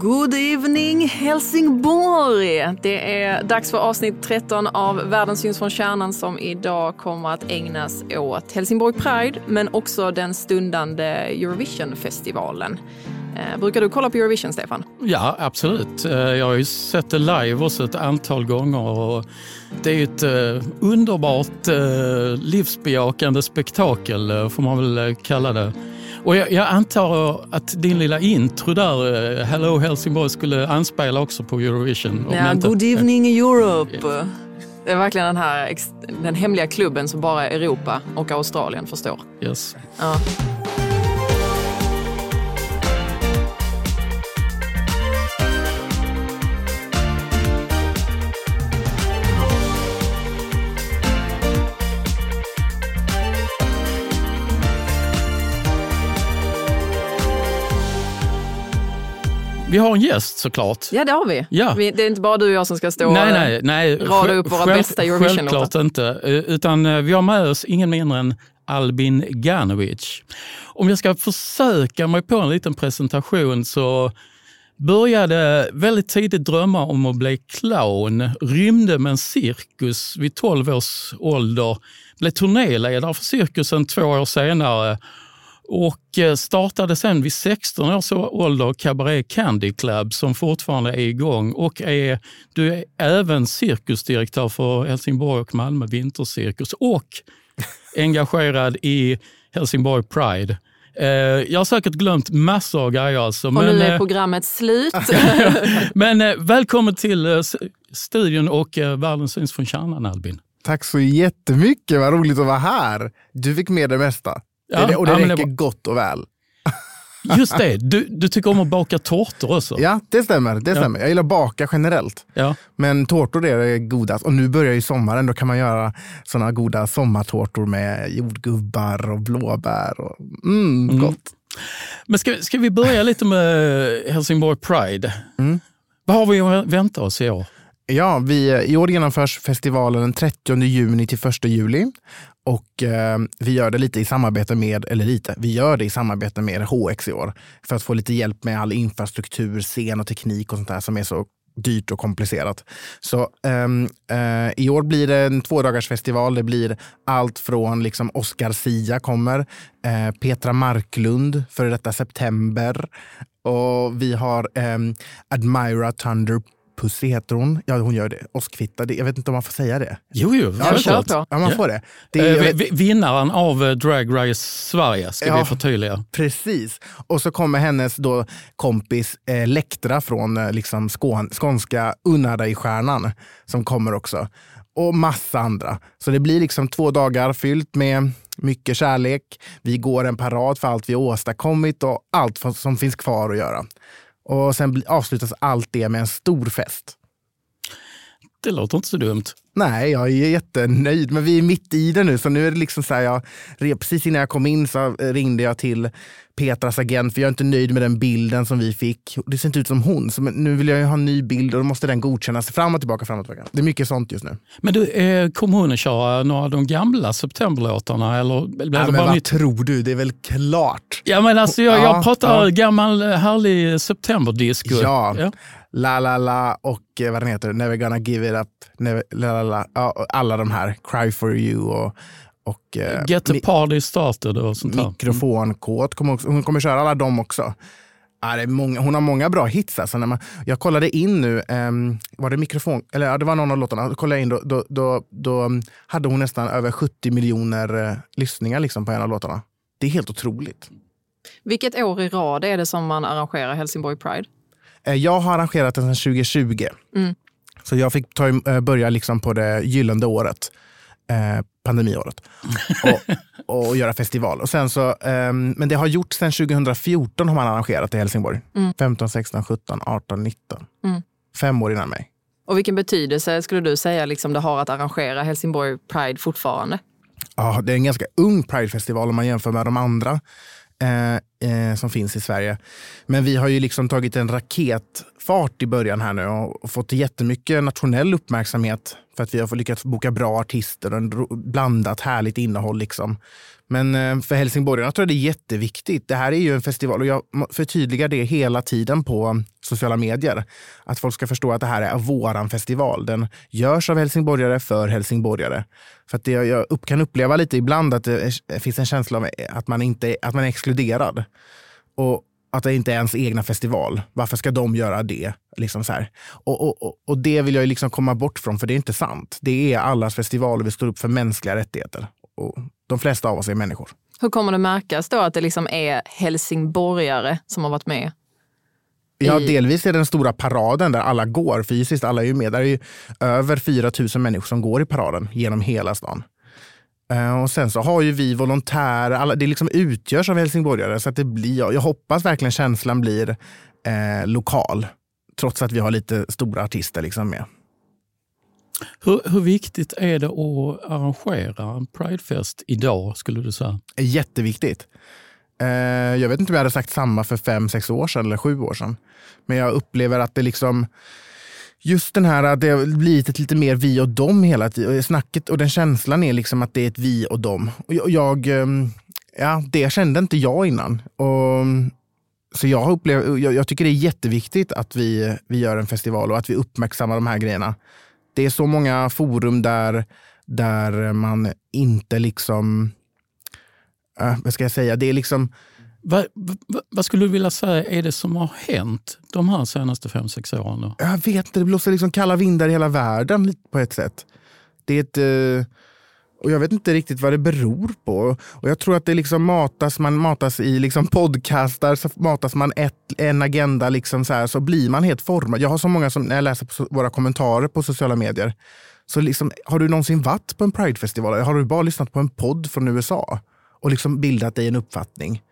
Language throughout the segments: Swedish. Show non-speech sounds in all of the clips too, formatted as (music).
Good evening Helsingborg! Det är dags för avsnitt 13 av Världen syns från kärnan som idag kommer att ägnas åt Helsingborg Pride men också den stundande Eurovisionfestivalen. Eh, brukar du kolla på Eurovision, Stefan? Ja, absolut. Eh, jag har ju sett det live också ett antal gånger. Och det är ett eh, underbart eh, livsbejakande spektakel, får man väl kalla det. Och jag, jag, antar att din lilla intro där, Hello Helsingborg, skulle anspela också på Eurovision. Ja, inte... Good evening Europe. Det är verkligen den här den hemliga klubben som bara Europa och Australien förstår. Yes. Ja. Vi har en gäst såklart. Ja, det har vi. Ja. vi det är inte bara du och jag som ska stå nej, nej, nej. och rada upp våra Själv, bästa Eurovision-låtar. Självklart inte. Eh, utan eh, vi har med oss ingen mindre än Albin Ganovic. Om jag ska försöka mig på en liten presentation så började väldigt tidigt drömma om att bli clown, rymde med en cirkus vid 12 års ålder, blev turnéledare för cirkusen två år senare och eh, startade sen vid 16 års ålder Cabaret Candy Club som fortfarande är igång och är, du är även cirkusdirektör för Helsingborg och Malmö Vintercirkus och engagerad i Helsingborg Pride. Eh, jag har säkert glömt massor av grejer. Alltså, och men, nu är eh, programmet slut. (laughs) men välkommen till studion och Världen syns från kärnan Albin. Tack så jättemycket, vad roligt att vara här. Du fick med det mesta. Ja, det, och det ja, räcker det var... gott och väl. Just det, du, du tycker om att baka tårtor också? Ja, det stämmer. Det stämmer. Ja. Jag gillar att baka generellt. Ja. Men tårtor är det godast. Och nu börjar ju sommaren, då kan man göra såna goda sommartårtor med jordgubbar och blåbär. Och, mm, mm. Gott. Men ska, ska vi börja lite med Helsingborg Pride? Mm. Vad har vi att vänta oss i år? Ja, vi, i år genomförs festivalen den 30 juni till 1 juli. Och eh, vi gör det lite i samarbete med, eller lite, vi gör det i samarbete med HX i år. För att få lite hjälp med all infrastruktur, scen och teknik och sånt där som är så dyrt och komplicerat. Så um, uh, i år blir det en tvådagarsfestival. Det blir allt från liksom Oscar Sia kommer, uh, Petra Marklund, före detta September och vi har um, Admira Thunder Pussy heter hon. Ja, hon gör det. Oskvitta. Jag vet inte om man får säga det. Jo, jo. Ja, kör på. Ja, man får det. det är, eh, vinnaren av eh, Drag Race Sverige, ska ja, vi förtydliga. Precis. Och så kommer hennes då kompis eh, Lektra från eh, liksom skån, skånska Unnardig-stjärnan som kommer också. Och massa andra. Så det blir liksom två dagar fyllt med mycket kärlek. Vi går en parad för allt vi åstadkommit och allt som finns kvar att göra. Och sen avslutas allt det med en stor fest. Det låter inte så dumt. Nej, jag är jättenöjd. Men vi är mitt i det nu. Så nu är det liksom så här, jag, precis innan jag kom in så ringde jag till Petras agent för jag är inte nöjd med den bilden som vi fick. Det ser inte ut som hon. Så nu vill jag ha en ny bild och då måste den godkännas fram och tillbaka. Fram och tillbaka. Det är mycket sånt just nu. Men du, eh, kommer hon att köra några av de gamla Septemberlåtarna? Eller ja, det men vad nytt? tror du? Det är väl klart. Ja, men alltså, jag, jag pratar ja. gammal härlig septemberdisco. Ja. ja. La La La och eh, vad den heter, Never gonna give it up. Never, la, la, la. Ja, alla de här, Cry for you och, och eh, Get the party started och sånt här. Mikrofonkåt, kommer hon kommer köra alla dem också. Ja, det är många, hon har många bra hits. Alltså när man, jag kollade in nu, um, var det mikrofon, eller ja, det var någon av låtarna, då kollade in, då, då, då, då hade hon nästan över 70 miljoner uh, lyssningar liksom på en av låtarna. Det är helt otroligt. Vilket år i rad är det som man arrangerar Helsingborg Pride? Eh, jag har arrangerat den sedan 2020. Mm. Så jag fick ta, eh, börja liksom på det gyllene året, eh, pandemiåret, och, och göra festival. Och sen så, eh, men det har gjorts sedan 2014 har man arrangerat i Helsingborg. Mm. 15, 16, 17, 18, 19. Mm. Fem år innan mig. Och vilken betydelse skulle du säga liksom det har att arrangera Helsingborg Pride fortfarande? Ja, det är en ganska ung Pridefestival om man jämför med de andra eh, eh, som finns i Sverige. Men vi har ju liksom tagit en raketfart i början här nu och, och fått jättemycket nationell uppmärksamhet för att vi har lyckats boka bra artister och en blandat härligt innehåll. Liksom. Men eh, för helsingborgarna tror jag det är jätteviktigt. Det här är ju en festival och jag förtydligar det hela tiden på mm, sociala medier. Att folk ska förstå att det här är våran festival. Den görs av helsingborgare för helsingborgare. För att det, jag kan uppleva lite ibland att det finns en känsla av att man, inte, att man är exkluderad. Och att det inte är ens egna festival. Varför ska de göra det? Liksom så och, och, och, och, det vill jag liksom komma bort från, för det är inte sant. Det är allas festival och vi står upp för mänskliga rättigheter. Och de flesta av oss är människor. Hur kommer det märkas då att det liksom är helsingborgare som har varit med? Ja, delvis är det den stora paraden där alla går fysiskt. Alla är ju med. Där är ju över 4 000 människor som går i paraden genom hela stan. Uh, och sen så har ju vi volontärer, alla, det liksom utgörs av helsingborgare. Så att det blir, jag hoppas verkligen känslan blir eh, lokal. Trots att vi har lite stora artister liksom med. Hur, hur, viktigt är det att arrangera en Pridefest idag, skulle du säga? Jätteviktigt. Eh, jag vet inte om jag hade sagt samma för fem, sex år sedan eller sju år sedan. Men jag upplever att det liksom just den här att det har blivit ett lite mer vi och dem hela tiden. Snacket och den känslan är liksom att det är ett vi och dem. Och jag, ehm, ja, det kände inte jag innan. Och, så jag, upplever, jag, jag, tycker det är jätteviktigt att vi, vi gör en festival och att vi uppmärksammar de här grejerna det är så många forum där, där man inte liksom, äh, vad ska jag säga, det är liksom vad, vad, vad, skulle du vilja säga är det som har hänt de här senaste fem, sex åren? Då? Jag vet inte, det blåser liksom kalla vindar i hela världen på ett sätt. Det är ett, eh, och jag vet inte riktigt vad det beror på. Och Jag tror att det liksom matas, man matas i liksom podcastar, så matas man ett, en agenda, liksom så, här, så blir man helt formad. Jag har så många som, när jag läser på våra kommentarer på sociala medier, så liksom, har du någonsin varit på en Pridefestival? Har du bara lyssnat på en podd från USA och liksom bildat dig en uppfattning?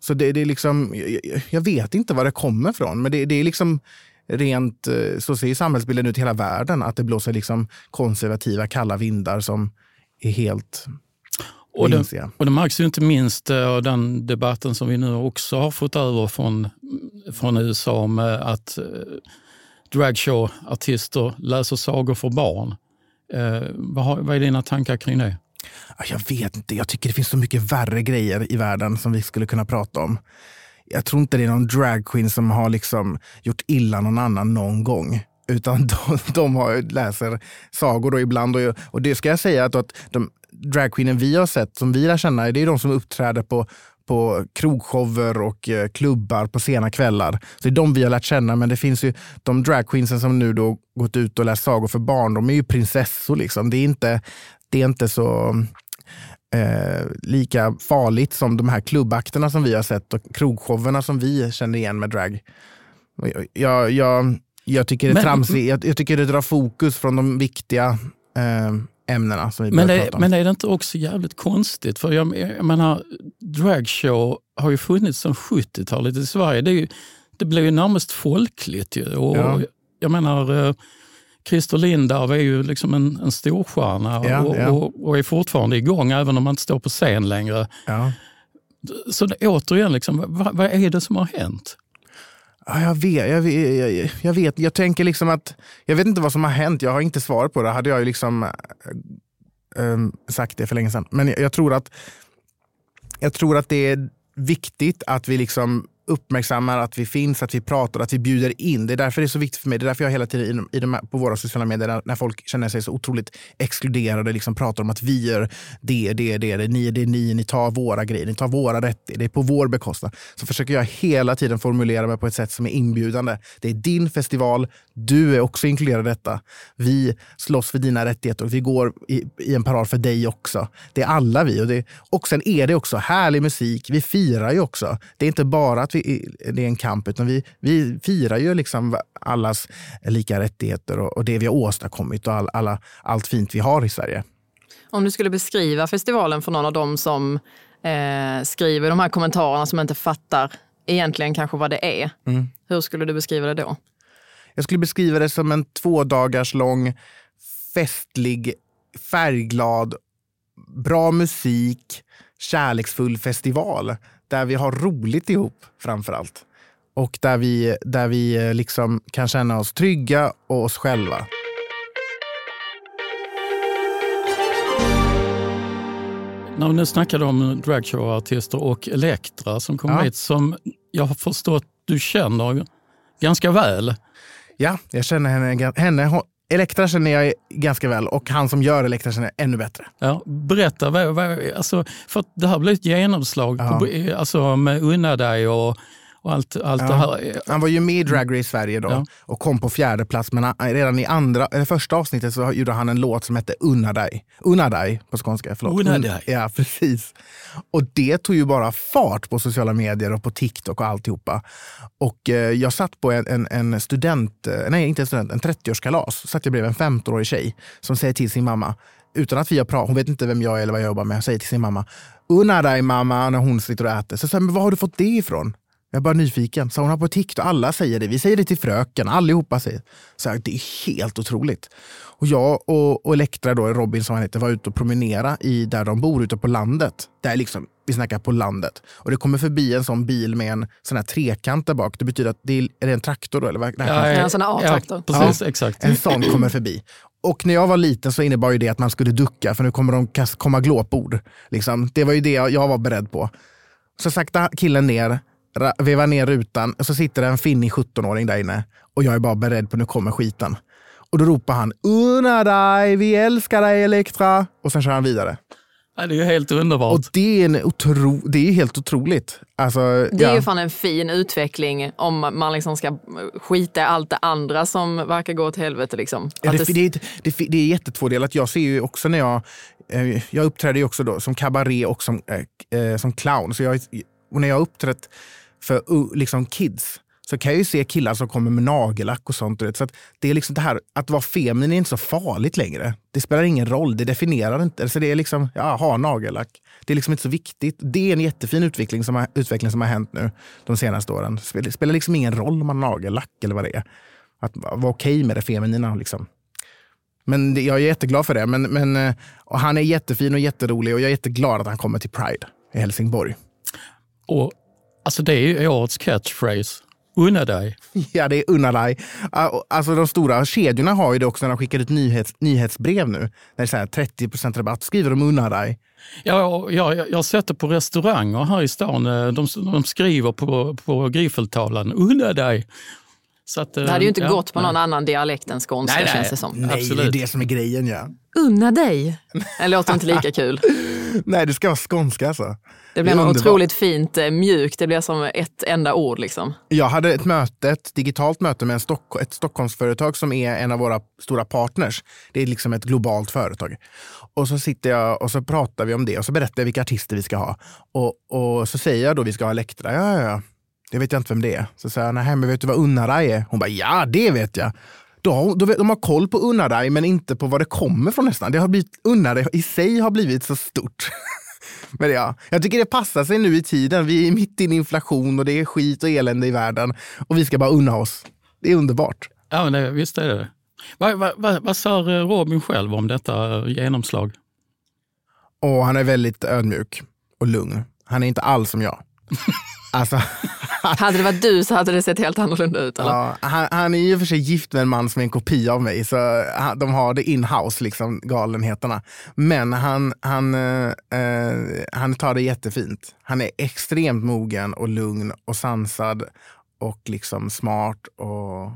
Så det, det är liksom, jag, jag, vet inte var det kommer ifrån, men det, det är liksom rent, eh, så ser samhällsbilden ut i hela världen, att det blåser liksom konservativa kalla vindar som är helt och det, och det märks ju inte minst av eh, den debatten som vi nu också har fått över från, från USA om att eh, dragshow-artister läser sagor för barn. Eh, vad, har, vad är dina tankar kring det? Jag vet inte. Jag tycker det finns så mycket värre grejer i världen som vi skulle kunna prata om. Jag tror inte det är någon dragqueen som har liksom gjort illa någon annan någon gång. Utan (laughs) de, de har, läser sagor då ibland. Och, och det ska jag säga att, att de dragqueenen vi har sett, som vi lär känna, det är de som uppträder på, på krogshower och eh, klubbar på sena kvällar. Så det är de vi har lärt känna. Men det finns ju de dragqueensen som nu då gått ut och läst sagor för barn. De är ju prinsessor. Liksom. Det, är inte, det är inte så eh, lika farligt som de här klubbakterna som vi har sett och krogshowerna som vi känner igen med drag. Jag, jag, jag tycker det är tramsigt. Jag, jag, tycker det drar fokus från de viktiga eh, ämnena som vi men det, prata om. Men är det inte också jävligt konstigt? För jag, jag menar, dragshow har ju funnits sedan 70-talet i Sverige. Det, är det blev ju närmast folkligt. Ju. Och ja. Jag menar, eh, Christer Lindarw är ju liksom en, en storstjärna ja, och, ja. Och, och, är fortfarande igång även om man inte står på scen längre. Ja. Så det, återigen, liksom, vad, vad är det som har hänt? Ja, jag, vet, jag, jag, jag, vet. Jag tänker liksom att jag vet inte vad som har hänt. Jag har inte svar på det. hade jag ju liksom äh, sagt det för länge sedan. Men jag, jag, tror att, jag tror att det är viktigt att vi liksom uppmärksammar att vi finns, att vi pratar, att vi bjuder in. Det är därför det är så viktigt för mig. Det är därför jag hela tiden i de, här, på våra sociala medier, när folk känner sig så otroligt exkluderade, liksom pratar om att vi gör det, det, det, det, ni, det är ni, ni tar våra grejer, ni tar våra rättigheter, det är på vår bekostnad. Så försöker jag hela tiden formulera mig på ett sätt som är inbjudande. Det är din festival, du är också inkluderad i detta. Vi slåss för dina rättigheter och vi går i, i en parad för dig också. Det är alla vi. Och, det, och sen är det också härlig musik. Vi firar ju också. Det är inte bara att vi det är en kamp, utan vi, vi firar ju liksom allas lika rättigheter och, och det vi har åstadkommit och all, alla, allt fint vi har i Sverige. Om du skulle beskriva festivalen för någon av dem som eh, skriver de här kommentarerna som inte fattar egentligen kanske vad det är. Mm. Hur skulle du beskriva det då? Jag skulle beskriva det som en två dagars lång festlig, färgglad, bra musik, kärleksfull festival där vi har roligt ihop framför allt. Och där vi, där vi eh, liksom kan känna oss trygga och oss själva. När vi nu snackade om dragshowartister och Elektra som kom Ja. hit, som jag har förstått du känner ganska väl. Ja, jag känner henne. henne Elektra känner jag ganska väl och han som gör Elektra känner jag ännu bättre. Ja, berätta, vad, vad, alltså, för det här blev ett genomslag Ja. på, alltså, med Unna dig och, och allt, allt Ja. här. Han var ju med i Drag Race Sverige då Ja. och kom på fjärde plats. Men redan i andra, eller första avsnittet så gjorde han en låt som hette Unna dig. Unna dig på skånska. Förlåt. Unna Un- dig. Ja, precis. Och det tog ju bara fart på sociala medier och på TikTok och alltihopa. Och eh, jag satt på en, en, en student, eh, nej inte en student, en 30-årskalas. Satt jag bredvid en 15-årig tjej som säger till sin mamma, utan att vi har pratat, hon vet inte vem jag är eller vad jag jobbar med, säger till sin mamma, Unna dig mamma, när hon sitter och äter. Så jag säger, men var har du fått det ifrån? Jag är bara nyfiken. Så hon har på TikTok, alla säger det. Vi säger det till fröken, allihopa säger så här, Det är helt otroligt. Och jag och, och Elektra, då, Robin som han heter, var ute och promenera i där de bor, ute på landet. Där liksom, vi snackar på landet. Och det kommer förbi en sån bil med en sån här trekant där bak. Det betyder att det är, är det en traktor då? Eller vad? Ja, en sån här A-traktor. Ja, precis, exakt. en sån kommer förbi. Och när jag var liten så innebar ju det att man skulle ducka för nu kommer de kast- komma glåpord. Liksom. Det var ju det jag jag var beredd på. Så sakta killen ner, vevar ner rutan och så sitter det en finnig 17-åring där inne och jag är bara beredd på nu kommer skiten. Och då ropar han unna dig, vi älskar dig Elektra. Och sen kör han vidare. Ja, det är ju helt underbart. Och det är, en otro, det är helt otroligt. Alltså, Det är ja. ju fan en fin utveckling om man liksom ska skita i allt det andra som verkar gå åt helvete. Liksom. Ja, det, det- det, är- det, det är jättetvådelat. Jag ser ju också när jag, eh, jag uppträder ju också då som kabaré och som, eh, som clown. Så jag, och när jag har uppträtt för uh, liksom kids så kan jag ju se killar som kommer med nagellack och sånt. Så att det är liksom det här, att vara feminin är inte så farligt längre. Det spelar ingen roll, det definierar inte. Så det är liksom, ja, ha nagellack. Det är liksom inte så viktigt. Det är en jättefin utveckling som har, utveckling som har hänt nu de senaste åren. Det spelar, liksom ingen roll om man har nagellack eller vad det är. Att vara okej med det feminina. Liksom. Men det, jag är jätteglad för det. Men, men, eh, och han är jättefin och jätterolig och jag är jätteglad att han kommer till Pride i Helsingborg. Och, alltså, det är ju årets catchphrase. Unna dig. Ja, det är unna dig. Ah, Alltså de stora kedjorna har ju det också när de skickar ut nyhets, nyhetsbrev nu. När det är så här 30% rabatt skriver de unna dig. Ja, ja, jag, jag har sett det på restauranger här i stan. Eh, De, de skriver på, på griffeltavlan, unna dig. Så att, eh, det hade ju inte ja, gått på någon nej. annan dialekt än skånska Nej, nej. känns det som. Nej, Absolut. det är det som är grejen. Ja. Unna dig. Det låter inte lika kul. (laughs) Nej, det ska vara skånska alltså. Det blir något otroligt fint eh, mjukt. Det blir som ett enda ord. Liksom. Jag hade ett möte, ett digitalt möte med en Stock, ett Stockholmsföretag som är en av våra stora partners. Det är liksom ett globalt företag. Och så sitter jag och så pratar vi om det och så berättar jag vilka artister vi ska ha. Och, och så säger jag då vi ska ha Elektra. Ja, ja, ja. Det vet jag inte vem det är. Så säger jag, nej men vet du vad Unnaray är? Hon bara, ja det vet jag. Då, då, de har koll på Unnaray men inte på var det kommer från nästan. Det har blivit, Unnaray i sig har blivit så stort. (laughs) Men ja, jag tycker det passar sig nu i tiden. Vi är mitt i inflation och det är skit och elände i världen. Och vi ska bara unna oss. Det är underbart. Ja, men det, visst är det vad, vad, vad, vad sa eh, Robin själv om detta eh, genomslag? Och han är väldigt ödmjuk och lugn. Han är inte alls som jag. (laughs) Alltså, (laughs) Hade det varit du så hade det sett helt annorlunda ut. Eller? ja, han, han är och för sig gift med en man som är en kopia av mig, så han, de har det in-house, liksom, galenheterna. Men han, han, eh, eh, han tar det jättefint. Han är extremt mogen och lugn och sansad och liksom smart och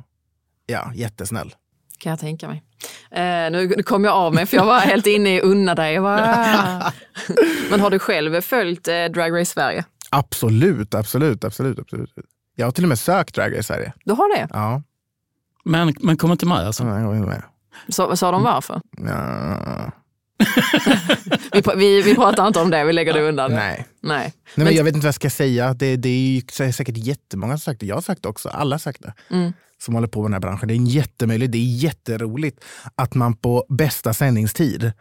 ja, jättesnäll. Kan jag tänka mig. Eh, nu, nu kom jag av mig för jag var (laughs) helt inne i unna dig. Bara. Men har du själv följt eh, Drag Race Sverige? Absolut, absolut, absolut, absolut. Jag har till och med sökt Drag i Sverige. Du har det? Ja, Men, men kom inte med alltså? jag är med. Så, sa de varför? Ja, (laughs) Vi, vi, vi pratar inte om det, vi lägger det undan. nej. Nej. Nej, men Men- jag vet inte vad jag ska säga. Det, det är ju säkert jättemånga som sagt det. Jag har sagt det också. Alla har sagt det. Mm. Som håller på med den här branschen. Det är en jättemöjligt. Det är jätteroligt att man på bästa sändningstid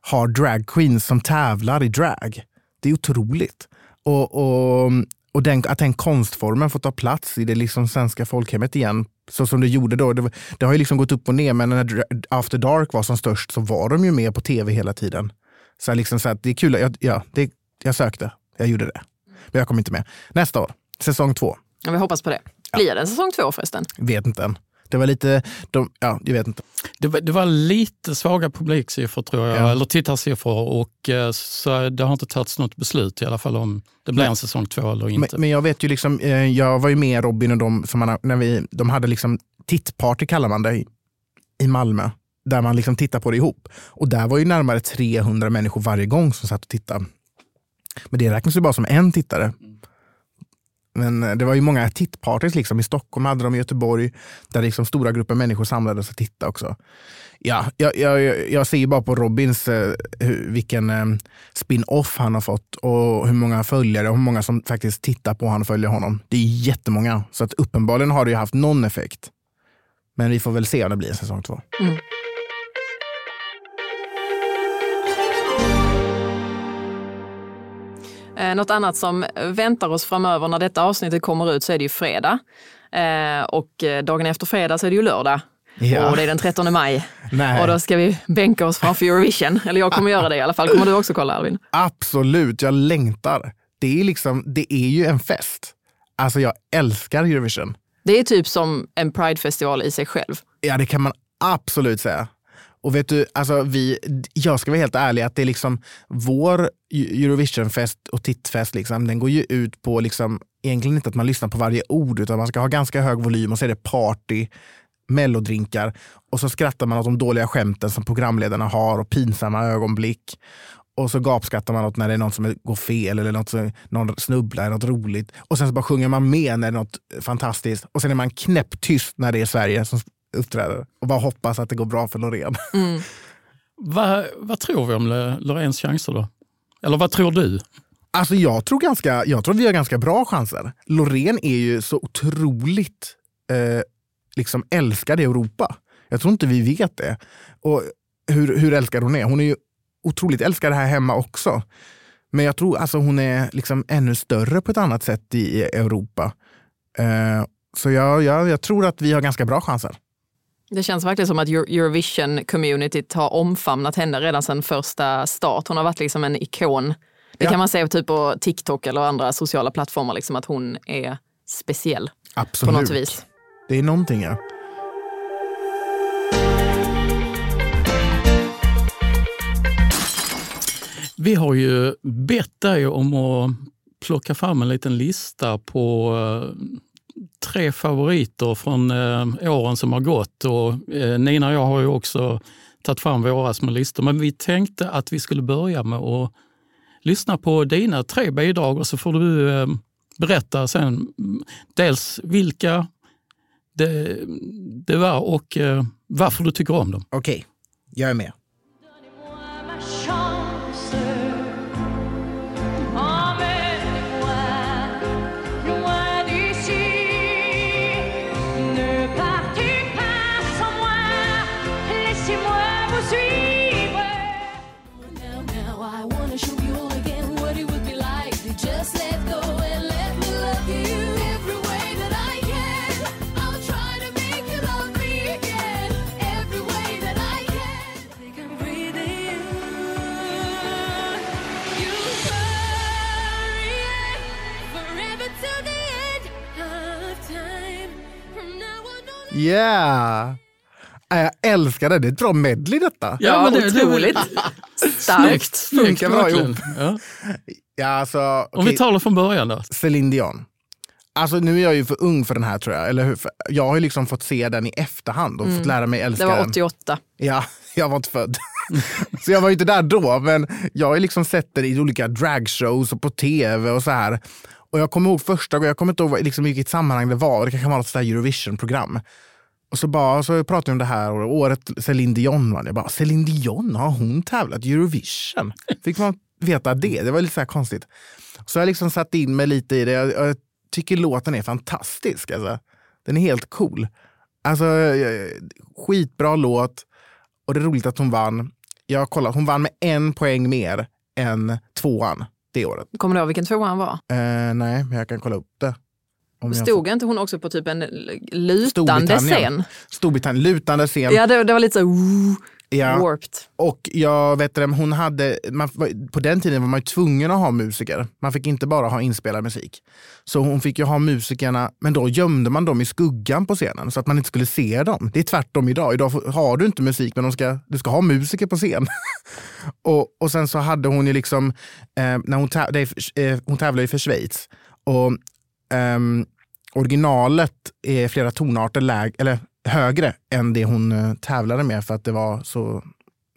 har drag queens som tävlar i drag. Det är otroligt. Och, och, och den, att den konstformen får ta plats i det liksom svenska folkhemmet igen. Så som det gjorde då. Det, det har ju liksom gått upp och ner. Men när After Dark var som störst så var de ju med på tv hela tiden. Så, liksom så att det är kul, jag, ja, det, jag sökte, jag gjorde det. Men jag kom inte med. Nästa år, säsong två. Ja, vi hoppas på det. Blir det en säsong två förresten? Vet inte än. Det var lite, de, ja, jag vet inte. Det, var- det var lite svaga publiksiffror tror jag, Ja. eller tittarsiffror. Och, eh, så det har inte tagits något beslut i alla fall om det blir en säsong två eller Men, inte. men jag vet ju liksom, eh, jag var ju med Robin och de som man, när vi, de hade liksom tittparty kallar man det i, i Malmö. Där man liksom tittar på det ihop. Och där var ju närmare 300 människor varje gång som satt och tittade. Men det räknas ju bara som en tittare. Men eh, det var ju många tittpartys liksom. I Stockholm hade de i Göteborg där liksom stora grupper människor samlades och tittade också. Ja, jag, jag, jag ser ju bara på Robins eh, hur, vilken eh, spin-off han har fått och hur många följare och hur många som faktiskt tittar på honom och följer honom. Det är jättemånga. Så att uppenbarligen har det ju haft någon effekt. Men vi får väl se om det blir en säsong två. Mm. Eh, något annat som väntar oss framöver när detta avsnittet kommer ut så är det ju fredag. Eh, och eh, dagen efter fredag så är det ju lördag. Ja. Och det är den 13 maj. Nej. Och då ska vi bänka oss framför Eurovision. Eller jag kommer göra det i alla fall. Kommer du också kolla Arvin? Absolut, jag längtar. Det är, liksom, det är ju en fest. Alltså jag älskar Eurovision. Det är typ som en Pride-festival i sig själv. Ja, det kan man absolut säga. Och vet du, alltså vi, jag ska vara helt ärlig att det är liksom vår Eurovisionfest och tittfest, liksom, den går ju ut på liksom, egentligen inte att man lyssnar på varje ord utan man ska ha ganska hög volym och så är det party, mellodrinkar och så skrattar man åt de dåliga skämten som programledarna har och pinsamma ögonblick. Och så gapskrattar man åt när det är något som går fel eller något som, någon snubblar, eller något roligt. Och sen så bara sjunger man med när det är något fantastiskt. Och sen är man knäpptyst när det är Sverige som uppträder. Och bara hoppas att det går bra för Loreen. Vad, vad tror vi om Loreens chanser då? Eller vad tror du? Alltså jag tror, ganska, jag tror vi har ganska bra chanser. Loreen är ju så otroligt eh, liksom älskad i Europa. Jag tror inte vi vet det. Och hur, hur älskad hon är. Hon är ju otroligt älskad här hemma också. Men jag tror alltså hon är liksom ännu större på ett annat sätt i, i Europa. Eh, så jag, jag, jag tror att vi har ganska bra chanser. Det känns verkligen som att Euro- Eurovision-communityt har omfamnat henne redan sedan första start. Hon har varit liksom en ikon. Det Ja. kan man se typ på TikTok eller andra sociala plattformar, liksom att hon är speciell Absolut. på något vis. Det är någonting ja. Vi har ju bett dig om att plocka fram en liten lista på eh, tre favoriter från eh, åren som har gått. Och, eh, Nina och jag har ju också tagit fram våra små listor. Men vi tänkte att vi skulle börja med att lyssna på dina tre bidrag och så får du eh, berätta sen mm, dels vilka det, det var och eh, varför du tycker om dem. Okej, jag är med. Yeah! Äh, Jag älskar det. Det är ett bra medley detta. Ja, men det- det- otroligt starkt. Snyggt! snyggt, Funkar bra ihop. Ja. Ja, alltså, Om okej, vi det från början då. Celine Dion. Alltså nu är jag ju för ung för den här tror jag. Eller hur? För Jag har ju liksom fått se den i efterhand och fått lära mig älska Det var den. 88. Ja, (laughs) jag var inte född. (laughs) så jag var ju inte där då, men jag har ju liksom sett den i olika dragshows och på tv och så här. Och jag kommer ihåg första gången, jag kommer inte ihåg liksom, vilket sammanhang det var, det kanske var något Eurovision-program. Och så, bara, så pratade vi om det här och året Céline Dion vann. Jag bara, Céline Dion, har hon tävlat i Eurovision? Fick man veta det? Det var lite så här konstigt. Så jag liksom satt in mig lite i det. Jag, jag tycker låten är fantastisk. Alltså. Den är helt cool. Alltså, eh, skitbra låt. Och det är roligt att hon vann. Jag kollat, hon vann med en poäng mer än tvåan det året. Kommer du ihåg vilken tvåa han var? Eh, nej, men jag kan kolla upp det. Om jag Stod inte hon också på typ en lutande Storbritannien. scen? Storbritannien, lutande scen. Ja, det, det var lite så... Ja, Warped. och jag vet det, hon hade, man, på den tiden var man ju tvungen att ha musiker. Man fick inte bara ha inspelad musik. Så hon fick ju ha musikerna, men då gömde man dem i skuggan på scenen så att man inte skulle se dem. Det är tvärtom idag. Idag har du inte musik, men de ska, du ska ha musiker på scen. (laughs) och, och sen så hade hon ju liksom, eh, när hon, täv, eh, hon tävlar ju för Schweiz. Och ehm, originalet är flera tonarter läg, eller högre än det hon eh, tävlade med för att det var så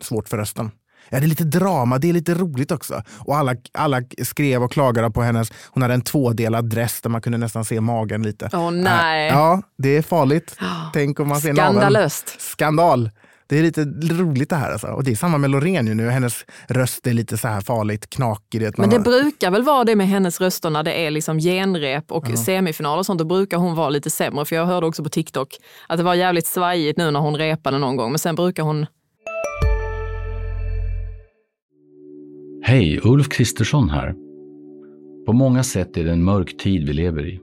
svårt för rösten. Ja, det är lite drama, det är lite roligt också. Och alla, alla skrev och klagade på hennes, hon hade en tvådelad dress där man kunde nästan se magen lite. Åh nej. Ja, det är farligt. (gasps) Tänk om man ser naveln. Skandalöst. Skandal. Det är lite roligt det här. Alltså. Och det är samma med Loreen ju nu. Hennes röst är lite så här farligt knakig. Men det brukar väl vara det med hennes röster när det är liksom genrep och Ja. semifinal och sånt. Då brukar hon vara lite sämre. För jag hörde också på TikTok att det var jävligt svajigt nu när hon repade någon gång. Men sen brukar hon... Hej, Ulf Kristersson här. På många sätt är det en mörk tid vi lever i.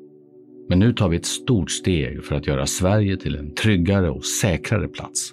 Men nu tar vi ett stort steg för att göra Sverige till en tryggare och säkrare plats.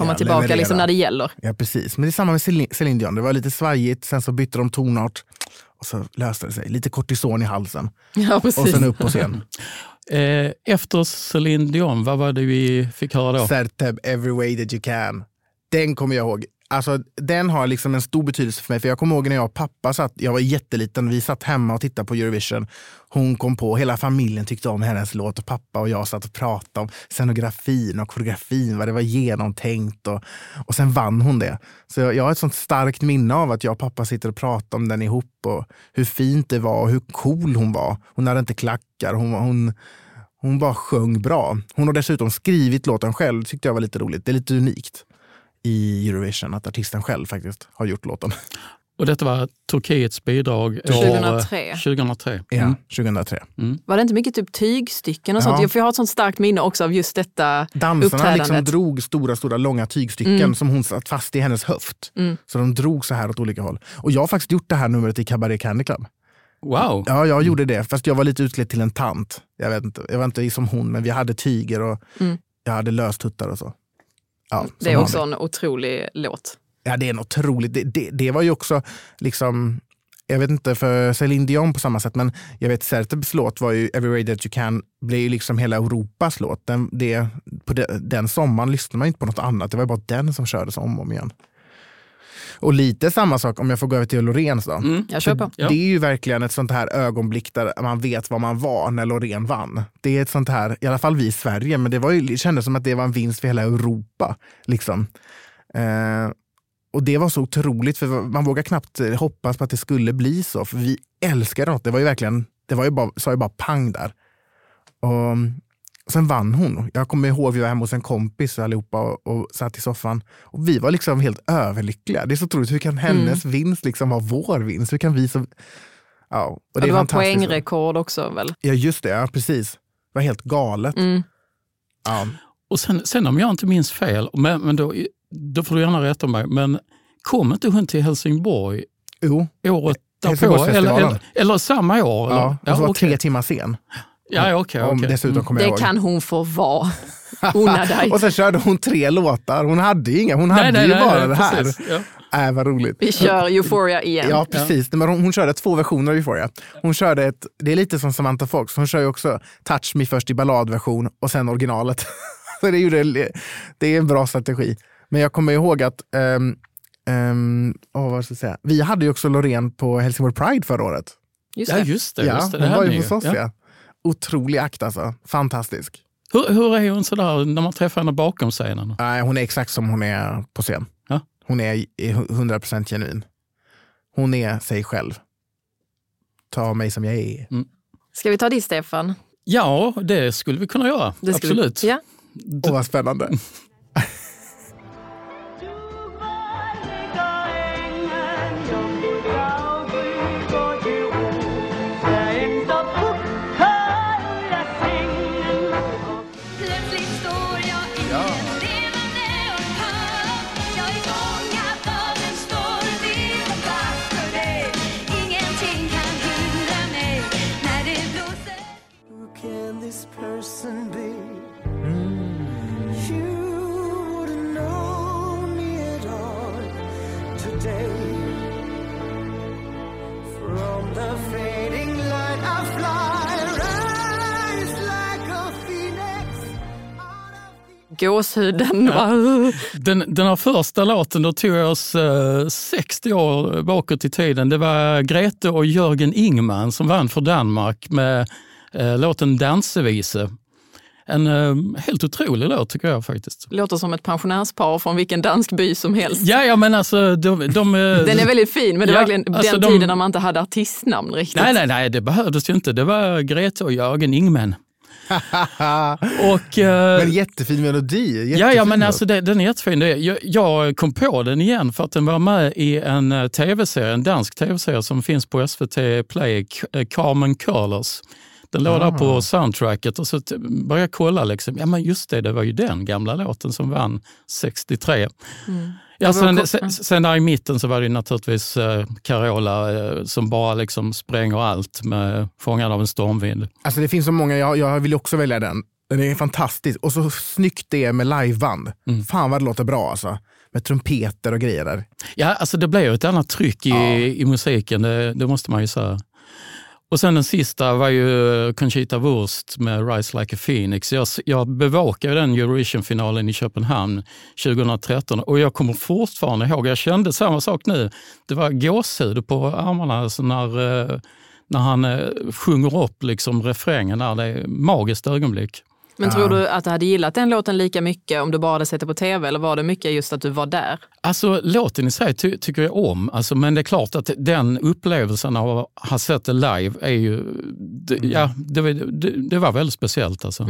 Komma Ja, tillbaka leverera. liksom när det gäller. Ja, precis. Men det är samma med Celine Dion. Det var lite svajigt, sen så bytte de tonart och så löste det sig. Lite kortison i halsen (laughs) Ja, precis. och sen upp på scen. (laughs) Eh, efter Celine Dion, vad var det vi fick höra då? Sertab, every way that you can. Den kommer jag ihåg. Alltså, den har liksom en stor betydelse för mig. För Jag kommer ihåg när jag och pappa satt, jag var jätteliten, vi satt hemma och tittade på Eurovision. Hon kom på, hela familjen tyckte om hennes låt och pappa och jag satt och pratade om scenografin och koreografin, vad det var genomtänkt. Och, och sen vann hon det. Så jag, jag har ett sånt starkt minne av att jag och pappa sitter och pratar om den ihop och hur fint det var och hur cool hon var. Hon hade inte klackar, hon, hon, hon bara sjöng bra. Hon har dessutom skrivit låten själv, tyckte jag var lite roligt. Det är lite unikt i Eurovision att artisten själv faktiskt har gjort låten. Och detta var Turkiets bidrag år, 2003. 2003. Ja, Mm. 2003. Var det inte mycket typ tygstycken och Ja. sånt? För jag har ett sånt starkt minne också av just detta Dansarna liksom drog stora, stora långa tygstycken Mm. som hon satt fast i hennes höft. Mm. Så de drog så här åt olika håll. Och jag har faktiskt gjort det här numret i Cabaret Candy Club. Wow! Ja, jag gjorde det. Fast jag var lite utklädd till en tant. Jag, vet inte, jag var inte som hon, men vi hade tyger och Mm. jag hade löstuttar och så. Ja, Det som är också vanligt. en otrolig låt. Ja, det är något otroligt. Det, det, det var ju också, liksom, jag vet inte för Celine Dion på samma sätt, men jag vet Sertabs låt var ju Every Way That You Can, blev ju liksom hela Europas låt. Den, det, på de, den sommaren lyssnade man inte på något annat, det var bara den som kördes om och om igen. Och lite samma sak om jag får gå över till Loreens då. Mm. Jag kör på. Ja. Det är ju verkligen ett sånt här ögonblick där man vet vad man var när Loreen vann. Det är ett sånt här, i alla fall vi i Sverige, men det, var ju, det kändes som att det var en vinst för hela Europa. Liksom. Eh, och det var så otroligt, för man vågar knappt hoppas på att det skulle bli så. För vi älskade något. Det var ju verkligen, det var ju bara, sa ju bara pang där. Och sen vann hon. Jag kommer ihåg vi var hemma hos en kompis allihopa och, och satt i soffan. Och vi var liksom helt överlyckliga. Det är så otroligt. Hur kan hennes vinst liksom vara vår vinst? Hur kan vi så... Ja, och det, det, är var poängrekord också väl? Ja, just det. Ja, precis. Det var helt galet. Mm. Ja. Och sen, sen om jag inte minns fel, men, men då, då får du gärna rätta mig, men kom inte hon till Helsingborg Jo, året därpå? Eller, eller, eller samma år? ja. Eller? och så var okej. tre timmar sen. Ja, okej. Om dessutom Mm. kommer jag Det kan hon få vara. (laughs) Och sen körde hon tre låtar. Hon hade inga. Hon hade Nej, nej, ju nej, bara nej, det här. precis. Ja. Äh, vad roligt. Vi kör Euphoria igen. Ja, precis. Men hon, hon körde två versioner av Euphoria. Hon körde ett, det är lite som Samantha Fox, hon kör ju också Touch Me först i balladversion och sen originalet. (laughs) Så det, gjorde, det är en bra strategi. Men jag kommer ihåg att um, um, oh, vad ska jag säga? vi hade ju också Loreen på Helsingborg Pride förra året. Just ja, det. just det. ja, just det. det hon var ju hos oss. Ja. Otrolig akt alltså. Fantastisk. Hur, hur är hon sådär när man träffar henne bakom scenen? Nej, hon är exakt som hon är på scen. Ja. Hon är är 100% genuin. Hon är sig själv. Ta mig som jag är. Ska vi ta det Stefan? Ja, det skulle vi kunna göra. Absolut. Vi, ja. Åh, vad spännande. (laughs) Gåshuden. va? Den, den här första låten, då tog jag oss eh, 60 år bakåt i tiden. Det var Grete och Jörgen Ingman som vann för Danmark med eh, låten Dansevise. En eh, helt otrolig låt tycker jag faktiskt. Låter som ett pensionärspar från vilken dansk by som helst. Ja, ja men alltså de... de eh, (laughs) Den är väldigt fin, men det Ja, verkligen alltså den de- tiden när man inte hade artistnamn riktigt. Nej, nej, nej, det behövdes ju inte. Det var Grete och Jörgen Ingman. (laughs) och, eh, Men jättefin melodi. Ja, jättefin ja, men låt. alltså det, den är jättefin. Jag, jag kom på den igen för att den var med i en eh, tv-serie, en dansk tv-serie som finns på SVT Play, eh, Carmen Curlers. Den låg där Ah. på soundtracket och så började jag kolla. Liksom. Ja, men just det, det var ju den gamla låten som vann 63. Mm. Ja, sen, sen, sen där i mitten så var det ju naturligtvis eh, Carola eh, som bara liksom spränger allt med Fångad av en stormvind. Alltså det finns så många, jag, jag vill också välja den. Den är fantastisk. Och så snyggt det är med liveband. Mm. Fan vad det låter bra alltså. Med trumpeter och grejer där. Ja, alltså det blir ju ett annat tryck i, i musiken, det, det måste man ju säga. Och sen den sista var ju Conchita Wurst med Rise Like a Phoenix. Jag, jag bevakade den Eurovision-finalen i Köpenhamn 2013 och jag kommer fortfarande ihåg, jag kände samma sak nu. Det var gåshud på armarna alltså när, eh, när han eh, sjunger upp liksom refrängen där. Det är ett magiskt ögonblick. Men tror du att du hade gillat den låten lika mycket om du bara hade sett det på tv eller var det mycket just att du var där? Alltså låten i sig ty tycker jag om, alltså, men det är klart att den upplevelsen av att ha sett det live är ju, det, ja, det, var- det, det var väldigt speciellt. Alltså.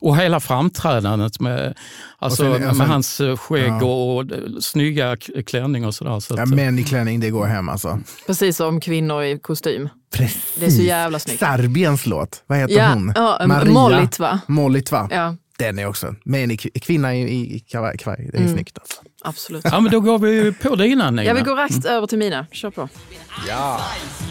Och hela framträdandet med, alltså, Och sen- alltså- med hans eh, skägg och, och snygga k- klänning och sådär. Så Ja, att, män i klänning, det går hem alltså. Precis som kvinnor i kostym. Precis. Det är så jävla snyggt. Serbiens låt, vad heter Ja, hon? ja, Mollit, va? Mollit va? Ja, Den är också, i kv- kvinna i, i kavaj, kavaj. det är Mm. snyggt alltså. absolut. ja, men då går vi på det innan Nina. Jag vill gå raskt över till mina. Kör på. Just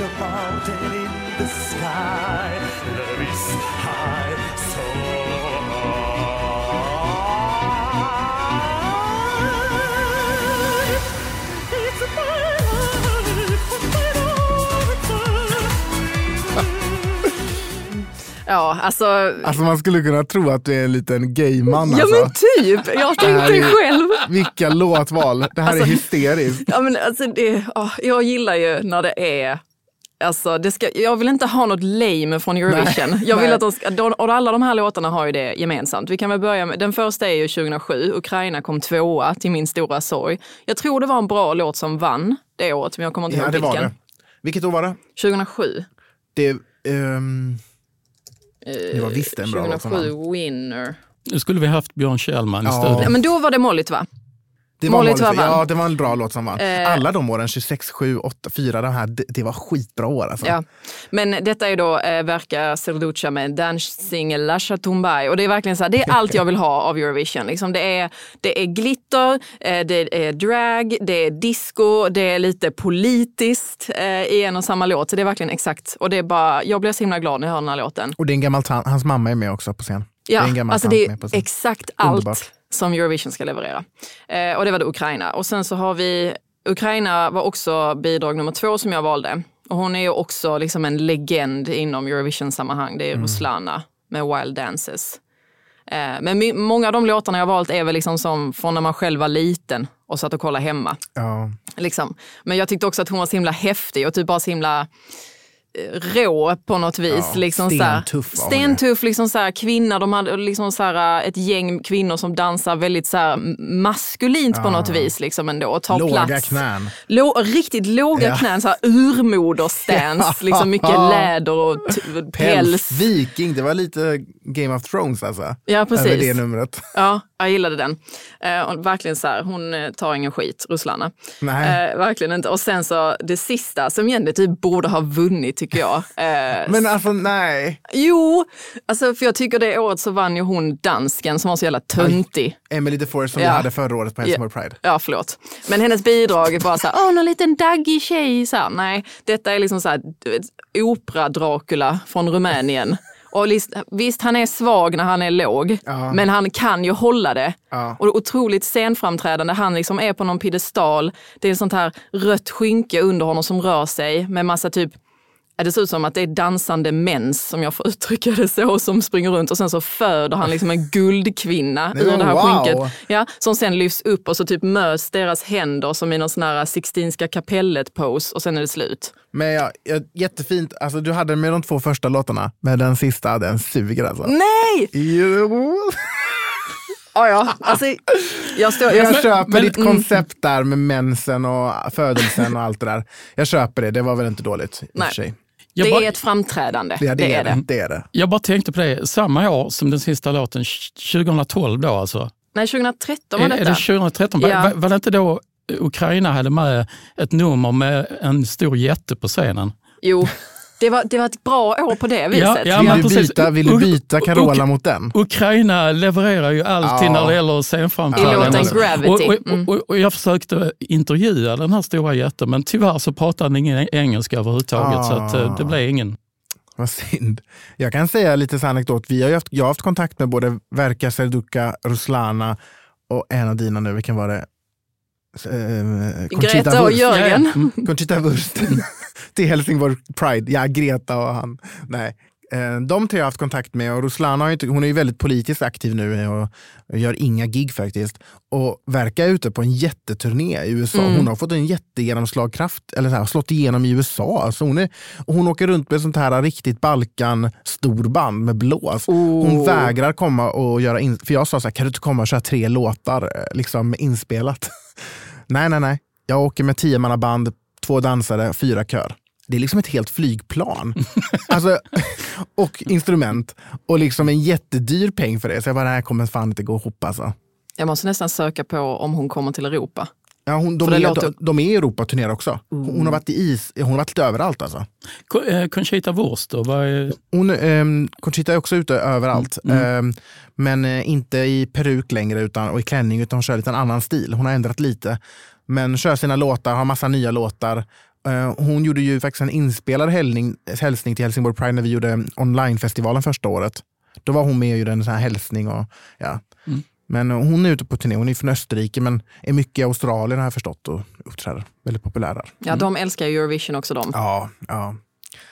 like a mountain in the sky. Love is high, so high. It's my life, my (laughs) Ja, alltså... Alltså man skulle kunna tro att du är en liten gayman Ja alltså. men typ, jag tänkte är- själv. Vilka låtval. Det här är hysteriskt. Ja, men alltså det, ja, jag gillar ju när det är Alltså, det ska, jag vill inte ha något lame från Eurovision. Nej, jag vill nej. att de ska, de, och alla de här låtarna har ju det gemensamt. Vi kan väl börja med, den första är ju 2007, Ukraina kom tvåa till min stora sorg. Jag tror det var en bra låt som vann det året, men jag kommer inte Ja ihåg det var vilken. det. Vilket år var det? 2007. Det, ehm, det var visst en bra låt som vann. 2007 Winner. Nu skulle vi haft Björn Kjellman Ja. i studion. Men då var det Molligt va? Det var vann. ja, det var en bra låt som vann. Eh. Alla de åren, 26, 7, 8, 4, de här, det, det var skitbra år alltså. Ja. Men detta är då eh, Verka Serducha med Dancing Lasha Tumbai. Och det är verkligen så här, det är allt jag vill ha av Eurovision. Liksom det, är, det är glitter, eh, det är drag, det är disco, det är lite politiskt eh, i en och samma låt. Så det är verkligen exakt. Och det är bara, jag blev så himla glad när jag hörde den här låten. Och det är en gammal tant, hans mamma är med också på scen. det är Ja, en gammal alltså tant det är med på scen. exakt allt Underbart. Som Eurovision ska leverera. Eh, och det var det Ukraina. Och sen så har vi, Ukraina var också bidrag nummer två som jag valde. Och hon är ju också liksom en legend inom Eurovision-sammanhang. Det är Mm. Ruslana med Wild Dances. Eh, men my- många av de låtarna jag valt är väl liksom som från när man själv var liten och satt och kollade hemma. Ja. Liksom. Men jag tyckte också att hon var så himla häftig och typ bara så himla rå på något vis. Ja, liksom så här- stentuff. Stentuff, liksom så här, kvinna. De hade liksom så här, ett gäng kvinnor som dansar väldigt så här, maskulint på något vis. Liksom ändå, tar Låga plats. knän. Lå, riktigt låga Ja. knän, så här urmoderstance. (laughs) Ja. liksom mycket läder och päls. Päls. Viking, det var lite Game of Thrones alltså. Ja, precis. Över det numret. Ja, jag gillade den. Eh, verkligen så här, hon eh, tar ingen skit, Ruslana. Nej. Eh, verkligen inte. Och sen så det sista som egentligen typ borde ha vunnit tycker jag. Eh, Men alltså nej. Jo, alltså, för jag tycker det året så vann ju hon dansken som var så jävla töntig. Emily DeForest som Ja. vi hade förra året på Helsingborg Pride. Ja, förlåt. Men hennes bidrag är bara så här, åh, någon liten daggig tjej. Så här, nej, detta är liksom så här, opera-Dracula från Rumänien. Och visst, han är svag när han är låg, Ja. men han kan ju hålla det. Ja. Och otroligt scenframträdande. Han liksom är på någon piedestal. Det är ett sånt här rött skynke under honom som rör sig med massa typ Det ser ut som att det är dansande mens, som jag får uttrycka det så, som springer runt och sen så föder han liksom en guldkvinna ur det här wow. skynket. Ja, som sen lyfts upp och så typ möts deras händer som i någon sån här Sixtinska kapellet-pose och sen är det slut. Men ja, jättefint. Alltså, du hade med de två första låtarna, men den sista den suger alltså. Nej! Jo. Ja, ja. Alltså, jag står... Jag Jag, köper men- ditt mm. koncept där med mensen och födelsen och allt det där. Jag köper det, det var väl inte dåligt i och för sig. Jag det bara- är ett framträdande. Det, det, är det. det är det. Jag bara tänkte på det, samma år som den sista låten, 2012 då alltså. Nej, 2013 var Är, är detta. det 2013? Var, Ja. var, var det inte då Ukraina hade med ett nummer med en stor jätte på scenen? Jo, (laughs) det var, det var ett bra år på det viset. Ja, ja, Vill, men du byta, vill du byta Och- Carola och- mot den? Ukraina levererar ju alltid Ja. när det gäller I scenframträdanden. låten Gravity. Och, och, Mm. och, och jag försökte intervjua den här stora jätten men tyvärr så pratade han ingen engelska överhuvudtaget så att, eh, det Ah. blev ingen. Vad synd. Jag kan säga lite så anekdot. Vi har ju haft, jag har haft kontakt med både Verka Serduka, Ruslana och en av dina nu, vilken var det? Eh, Greta och Wurst. Jörgen. Mm. Conchita Wurst (laughs) till Helsingborg Pride. Ja, Greta och han. Nej. Eh, De tre har jag haft kontakt med och Ruslana har inte, hon är ju väldigt politiskt aktiv nu och och gör inga gig faktiskt. Och verkar ute på en jätteturné i USA. Mm. Hon har fått en jättegenomslagkraft, eller så här, slått igenom i USA. Alltså hon, är, hon åker runt med sånt här riktigt Balkan-storband med blås. Hon Oh. vägrar komma och göra, in, för jag sa så här, kan du inte komma och köra tre låtar eh, liksom inspelat? (laughs) nej, nej, nej. Jag åker med tiomannaband, två dansare, fyra kör. Det är liksom ett helt flygplan. (laughs) alltså, och instrument. Och liksom en jättedyr peng för det. Så jag bara, det här kommer fan inte gå ihop alltså. Jag måste nästan söka på om hon kommer till Europa. Ja, hon, de, är, låter- de, de är i Europa och turnerar också. Hon, hon har varit i is, hon har varit lite överallt alltså. Eh, Conchita Wurst då, är, Hon, ehm, Conchita är också ute överallt. Mm. Ehm, men eh, inte i peruk längre utan, och i klänning utan hon kör lite en annan stil. Hon har ändrat lite. Men kör sina låtar, har massa nya låtar. Eh, hon gjorde ju faktiskt en inspelad hälsning, hälsning till Helsingborg Pride när vi gjorde onlinefestivalen första året. Då var hon med och gjorde en sån här hälsning. Och, ja. Mm. Men eh, hon är ute på turné. Hon är från Österrike men är mycket i Australien har jag förstått och uppträder. Väldigt populär där. Ja, de älskar ju Eurovision också de. Ja, ja.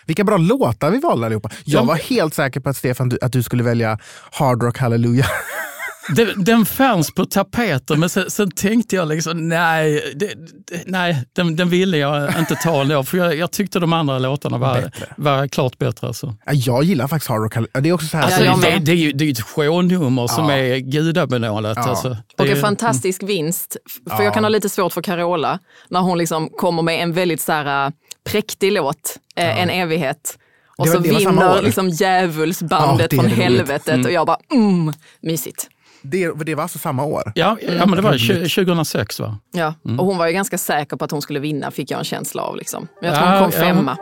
Vilka bra låtar vi valde allihopa. Jag Ja. var helt säker på att Stefan, du, att du skulle välja Hard Rock Hallelujah. (laughs) Den, den fanns på tapeten men sen, sen tänkte jag liksom nej, det, det, nej den, den ville jag inte ta ändå för jag, jag tyckte de andra låtarna var, Bättre. var klart bättre. Alltså. Ja, Jag gillar faktiskt Hard Rock. Det är också så här. Alltså, jag det, med. det, är ju det är ju ett shownummer som Ja. är gudabenådat. Ja. Alltså. Och Det en är- fantastisk vinst. För Ja. jag kan ha lite svårt för Carola när hon liksom kommer med en väldigt så här, äh, präktig låt, äh, En evighet. Och Det var- så det vinner liksom djävulsbandet Ja, det från helvetet och jag bara mm, mysigt. Det, det var alltså samma år. Ja, ja men det var tju- 2006 va? Ja. Mm. Och hon var ju ganska säker på att hon skulle vinna fick jag en känsla av. Liksom. Men jag tror Ja, hon kom ja. femma.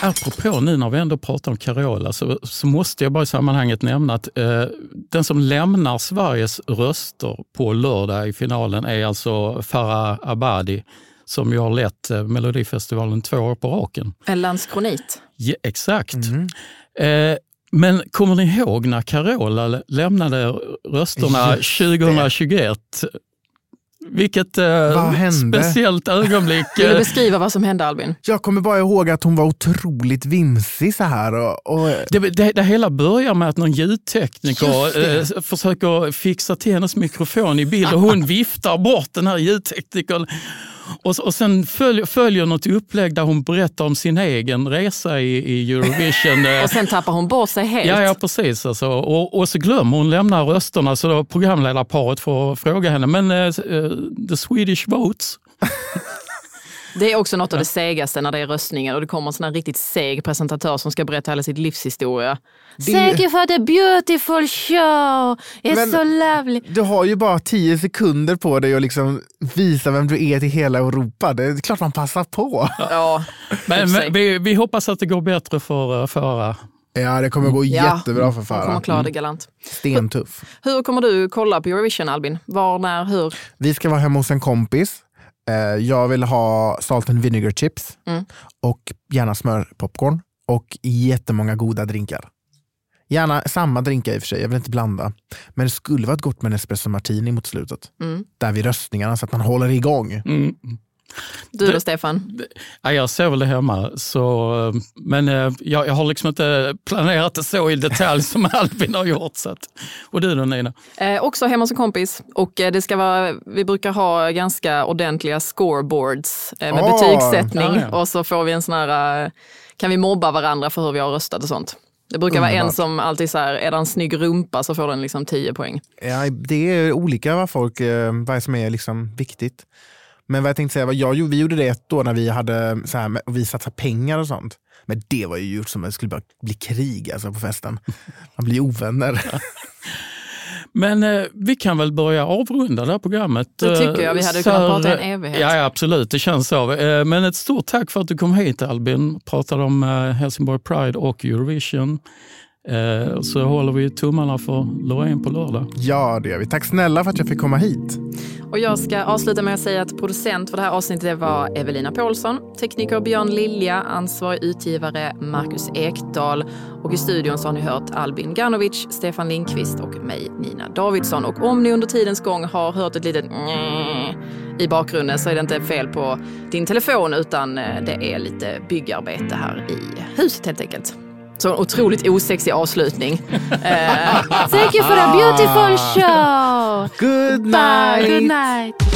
Apropå nu när vi ändå pratar om Carola så, så måste jag bara i sammanhanget nämna att eh, den som lämnar Sveriges röster på lördag i finalen är alltså Farah Abadi som ju har lett eh, Melodifestivalen två år på raken. En landskronit. Ja, exakt. Mhm. Eh, men kommer ni ihåg när Carola lämnade rösterna Just 2021? Vilket eh, speciellt ögonblick. Vill du eh, beskriva vad som hände Albin? Jag kommer bara ihåg att hon var otroligt vimsig så här. Och, och, Det, det, det hela börjar med att någon ljudtekniker eh, försöker fixa till hennes mikrofon i bild och hon viftar bort den här ljudteknikern. Och, och sen följer, följer något upplägg där hon berättar om sin egen resa i, i Eurovision. (laughs) Och sen tappar hon bort sig helt. Ja, ja precis. Alltså. Och, och så glömmer hon lämna rösterna så då programledarparet får fråga henne, men eh, the Swedish votes? (laughs) Det är också något av det segaste när det är röstningar och det kommer en sån här riktigt seg presentatör som ska berätta hela sitt livshistoria. Thank you for the beautiful show, it's Men- so lovely. Du har ju bara tio sekunder på dig att liksom visa vem du är till hela Europa. Det är klart man passar på. Ja, Men, men vi, vi hoppas att det går bättre för eh, förra. Ja, det kommer gå Ja, jättebra för de kommer Farah. klara det galant. Stentuff. Hur kommer du kolla på Eurovision Albin? Var, när, hur? Vi ska vara hemma hos en kompis. Eh, Jag vill ha salt and vinegar chips Mm. och gärna smörpopcorn och jättemånga goda drinkar. Gärna samma drinkar i och för sig, jag vill inte blanda. Men det skulle vara gott med en espresso martini mot slutet. Mm. Där vid röstningarna så att man håller igång. Mm. Du då Det- Stefan? Ja, jag ser väl det hemma, så, men eh, jag, jag har liksom inte planerat det så i detalj som (laughs) Albin har gjort. Så att, och du då Nina? Eh, också hemma som kompis. Och eh, det ska vara, vi brukar ha ganska ordentliga scoreboards eh, med Åh, betygssättning. ja, ja. Och så får vi en sån här, eh, kan vi mobba varandra för hur vi har röstat och sånt. Det brukar vara en Underbart. som alltid så här, är det en snygg rumpa så får den liksom 10 poäng. Ja, det är olika vad folk, vad som är liksom viktigt. Men vad jag tänkte säga var, jag, gjorde- vi gjorde det ett år när vi, hade, så här, och vi satsade pengar och sånt. Men det var ju gjort som att det skulle bara bli krig alltså, på festen. Man blir ovänner. (laughs) Men eh, vi kan väl börja avrunda det här programmet. Det tycker jag. Vi hade kunnat prata en evighet. Ja, ja, absolut, det känns så. Eh, Men ett stort tack för att du kom hit Albin. Pratade om eh, Helsingborg Pride och Eurovision. Eh, Så håller vi tummarna för Loreen på lördag. Ja, det gör vi. Tack snälla för att jag fick komma hit. Och jag ska avsluta med att säga att producent för det här avsnittet var Evelina Paulsson, tekniker Björn Lilja, ansvarig utgivare Marcus Ekdal och i studion så har ni hört Albin Ganovic, Stefan Lindqvist och mig Nina Davidsson. Och om ni under tidens gång har hört ett litet i bakgrunden så är det inte fel på din telefon utan eh, det är lite byggarbete här i huset helt enkelt. Så en otroligt osexig avslutning. (laughs) Eh, Thank you for a beautiful show! Good Bye, night! good night!